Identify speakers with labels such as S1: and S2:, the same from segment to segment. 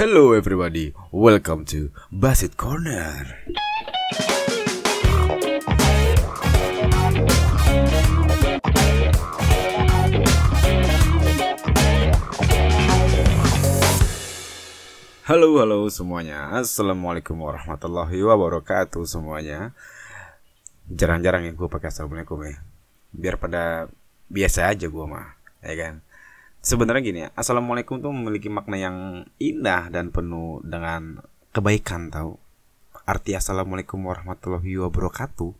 S1: Hello everybody, welcome to Basit Corner. Halo halo semuanya. Assalamualaikum warahmatullahi wabarakatuh semuanya. Jarang-jarang yang gue pakai assalamualaikum ya. Biar pada biasa aja gue mah Ya kan Sebenarnya gini ya Assalamualaikum tuh memiliki makna yang indah dan penuh dengan kebaikan tau Arti assalamualaikum warahmatullahi wabarakatuh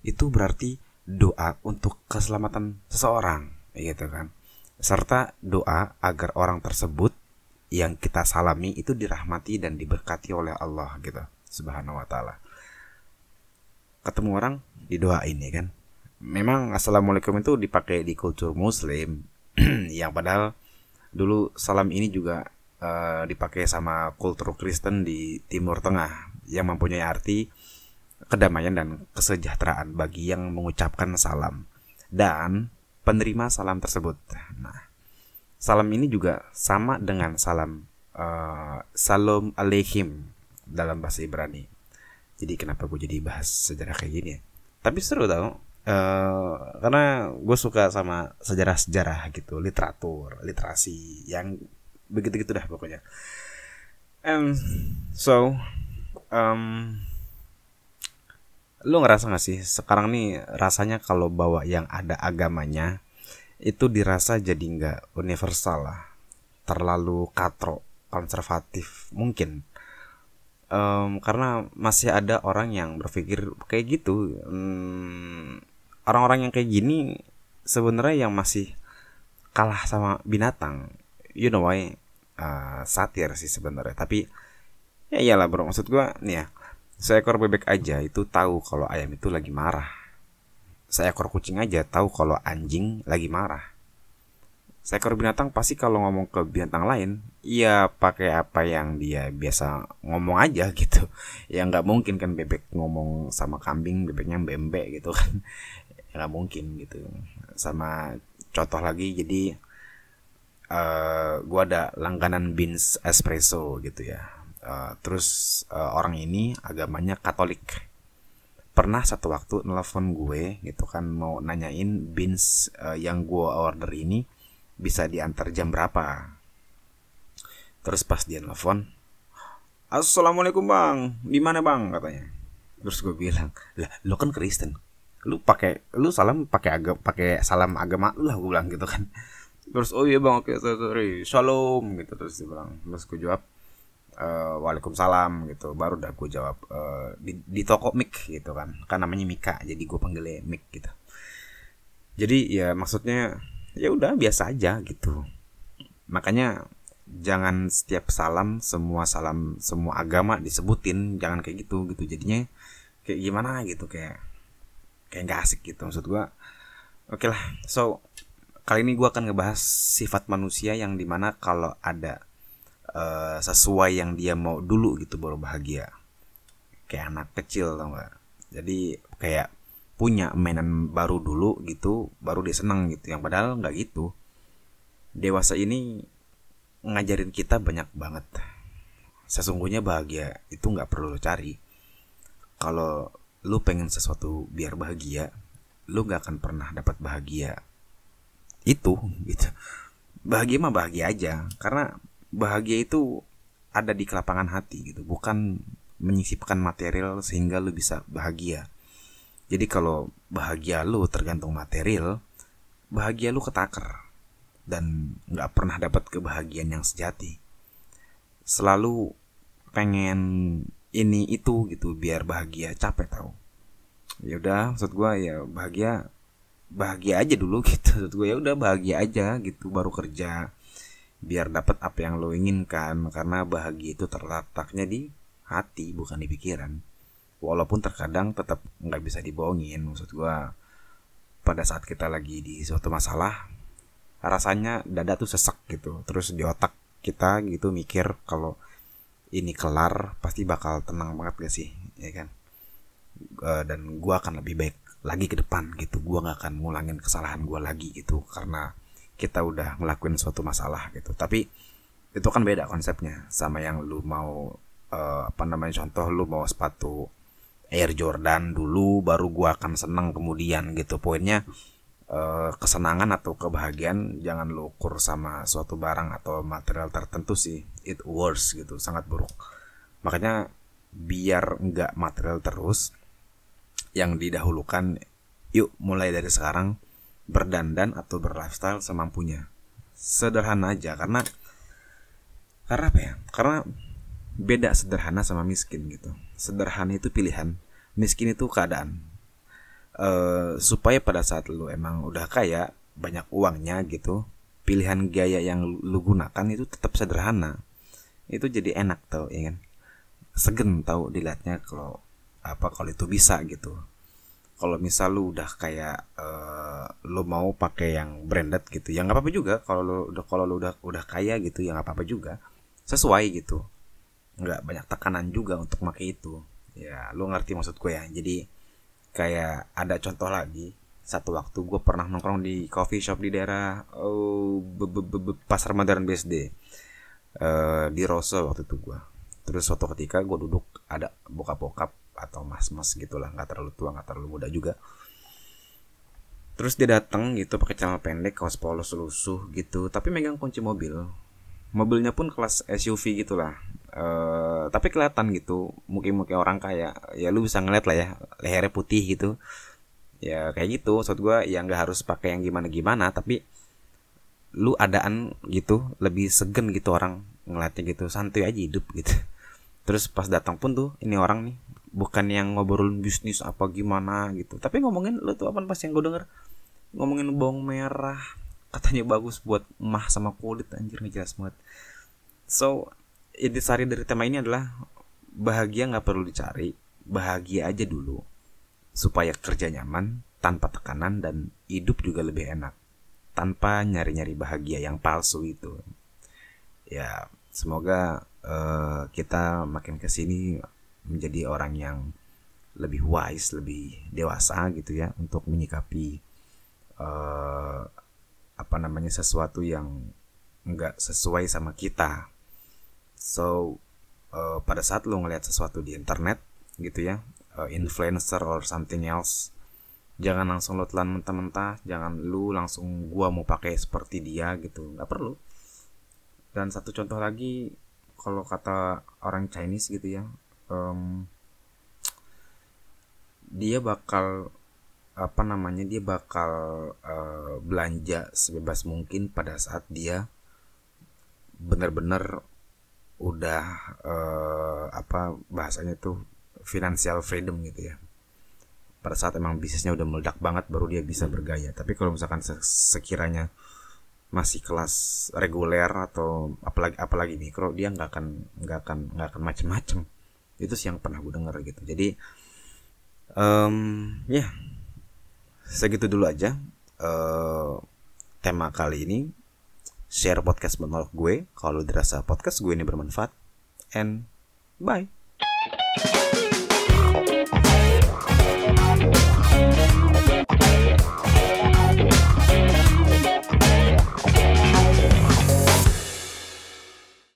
S1: Itu berarti doa untuk keselamatan seseorang gitu kan? Serta doa agar orang tersebut yang kita salami itu dirahmati dan diberkati oleh Allah gitu subhanahu wa taala. Ketemu orang didoain ya kan? Memang assalamualaikum itu dipakai di kultur muslim yang padahal dulu salam ini juga uh, dipakai sama kultur Kristen di Timur Tengah yang mempunyai arti kedamaian dan kesejahteraan bagi yang mengucapkan salam dan penerima salam tersebut. Nah, Salam ini juga sama dengan salam uh, Salam Aleihim dalam bahasa Ibrani. Jadi kenapa gue jadi bahas sejarah kayak gini ya? Tapi seru tau. Uh, karena gue suka sama sejarah-sejarah gitu, literatur, literasi yang begitu-gitu dah pokoknya. And so, um, lu ngerasa gak sih sekarang nih rasanya kalau bawa yang ada agamanya itu dirasa jadi nggak universal lah terlalu katro konservatif? Mungkin. Um, karena masih ada orang yang berpikir kayak gitu. Orang orang-orang yang kayak gini sebenarnya yang masih kalah sama binatang you know why uh, satir sih sebenarnya tapi ya iyalah bro maksud gua nih ya seekor bebek aja itu tahu kalau ayam itu lagi marah seekor kucing aja tahu kalau anjing lagi marah. Seekor binatang pasti kalau ngomong ke binatang lain, iya pakai apa yang dia biasa ngomong aja gitu. Ya nggak mungkin kan bebek ngomong sama kambing, bebeknya bembek gitu kan. Ya nggak mungkin gitu. Sama contoh lagi, jadi uh, gua ada langganan beans espresso gitu ya. Uh, terus uh, orang ini agamanya Katolik. Pernah satu waktu nelfon gue gitu kan mau nanyain beans uh, yang gue order ini bisa diantar jam berapa. Terus pas dia nelfon assalamualaikum bang. Di mana bang? katanya. Terus gue bilang lah lo kan Kristen lu pakai lu salam pakai agak pakai salam agama lu lah gue bilang gitu kan. Terus oh iya bang oke sorry shalom gitu terus dia bilang. Terus gue jawab uh, waalaikumsalam gitu. Baru udah gue jawab uh, di, di toko mic gitu kan. Kan namanya Mika jadi gue panggilnya mic gitu. Jadi ya maksudnya ya udah biasa aja gitu. Makanya jangan setiap salam semua salam semua agama disebutin jangan kayak gitu gitu. Jadinya kayak gimana gitu kayak kayak nggak asik gitu. Maksud gue oke okay lah. So kali ini gue akan ngebahas sifat manusia yang di mana kalau ada uh, sesuai yang dia mau dulu gitu baru bahagia. Kayak anak kecil tau gak jadi kayak punya mainan baru dulu gitu baru dia seneng gitu. Yang padahal nggak gitu. Dewasa ini ngajarin kita banyak banget. Sesungguhnya bahagia itu nggak perlu cari. Kalau lu pengen sesuatu biar bahagia lu nggak akan pernah dapat bahagia itu gitu bahagia mah bahagia aja karena bahagia itu ada di kelapangan hati gitu, bukan menyisipkan material sehingga lu bisa bahagia. Jadi kalau bahagia lu tergantung material, bahagia lu ketaker dan nggak pernah dapat kebahagiaan yang sejati. Selalu pengen ini itu gitu biar bahagia capek tau. Ya udah, maksud gue ya bahagia bahagia aja dulu gitu. Maksud gue ya udah bahagia aja gitu baru kerja. Biar dapat apa yang lo inginkan karena bahagia itu terletaknya di hati bukan di pikiran. Walaupun terkadang tetap nggak bisa dibohongin maksud gua. Pada saat kita lagi di suatu masalah rasanya dada tuh sesek gitu. Terus di otak kita gitu mikir kalau ini kelar pasti bakal tenang banget gak sih? Ya kan dan gua akan lebih baik lagi ke depan gitu. Gua nggak akan ngulangin kesalahan gua lagi gitu karena kita udah ngelakuin suatu masalah gitu. Tapi itu kan beda konsepnya sama yang lu mau uh, apa namanya contoh lu mau sepatu Air Jordan dulu baru gua akan senang kemudian gitu. Poinnya uh, kesenangan atau kebahagiaan jangan lu ukur sama suatu barang atau material tertentu sih. It worse gitu sangat buruk. Makanya biar nggak material terus yang didahulukan yuk mulai dari sekarang berdandan atau berlifestyle semampunya. Sederhana aja karena karena apa ya? Karena beda sederhana sama miskin gitu. Sederhana itu pilihan miskin itu keadaan. Uh, supaya pada saat lu emang udah kaya banyak uangnya gitu pilihan gaya yang lu gunakan itu tetap sederhana. Itu jadi enak tau ya kan? Segen tau dilihatnya kalau apa kalau itu bisa gitu. Kalau misal lu udah kayak uh, lu mau pakai yang branded gitu ya nggak apa-apa juga. Kalau lu udah kalau lu udah udah kaya gitu ya nggak apa-apa juga. Sesuai gitu. Nggak banyak tekanan juga untuk pakai itu. Ya lu ngerti maksud gue ya. Jadi kayak ada contoh lagi. Satu waktu gue pernah nongkrong di coffee shop di daerah oh, pasar modern BSD uh, eh, di Rose waktu itu gue. Terus suatu ketika gue duduk ada bokap-bokap mas-mas gitulah nggak terlalu tua nggak terlalu muda juga. Terus dia datang gitu pakai celana pendek kaos polos lusuh gitu tapi megang kunci mobil. Mobilnya pun kelas SUV gitulah uh, tapi kelihatan gitu mungkin-mungkin orang kaya. Ya lu bisa ngeliat lah ya lehernya putih gitu. Ya kayak gitu maksud gue ya nggak harus pakai yang gimana gimana tapi lu adaan gitu lebih segen gitu orang ngeliatnya gitu santai aja hidup gitu. Terus pas datang pun tuh ini orang nih bukan yang ngobrolin bisnis apa gimana gitu. Tapi ngomongin lu tuh apa pas yang gue denger ngomongin bawang merah katanya bagus buat emah sama kulit anjir ngejelas banget. So intisari dari tema ini adalah bahagia nggak perlu dicari bahagia aja dulu. Supaya kerja nyaman tanpa tekanan dan hidup juga lebih enak. Tanpa nyari-nyari bahagia yang palsu itu. Ya semoga uh, kita makin ke sini menjadi orang yang lebih wise lebih dewasa gitu ya untuk menyikapi uh, apa namanya sesuatu yang nggak sesuai sama kita. So uh, pada saat lo ngeliat sesuatu di internet gitu ya uh, influencer or something else jangan langsung lo telan mentah-mentah jangan lu langsung gua mau pakai seperti dia gitu nggak perlu. Dan satu contoh lagi kalau kata orang Chinese gitu ya um, dia bakal apa namanya dia bakal uh, belanja sebebas mungkin pada saat dia benar-benar udah uh, apa bahasanya tuh financial freedom gitu ya. Pada saat emang bisnisnya udah meledak banget baru dia bisa bergaya. Tapi kalau misalkan sekiranya masih kelas reguler atau apalagi apalagi mikro dia nggak akan nggak akan nggak akan macem-macem itu sih yang pernah gue denger gitu. Jadi um, ya yeah segitu dulu aja uh, tema kali ini. Share podcast menolak gue. Kalau dirasa podcast gue ini bermanfaat and bye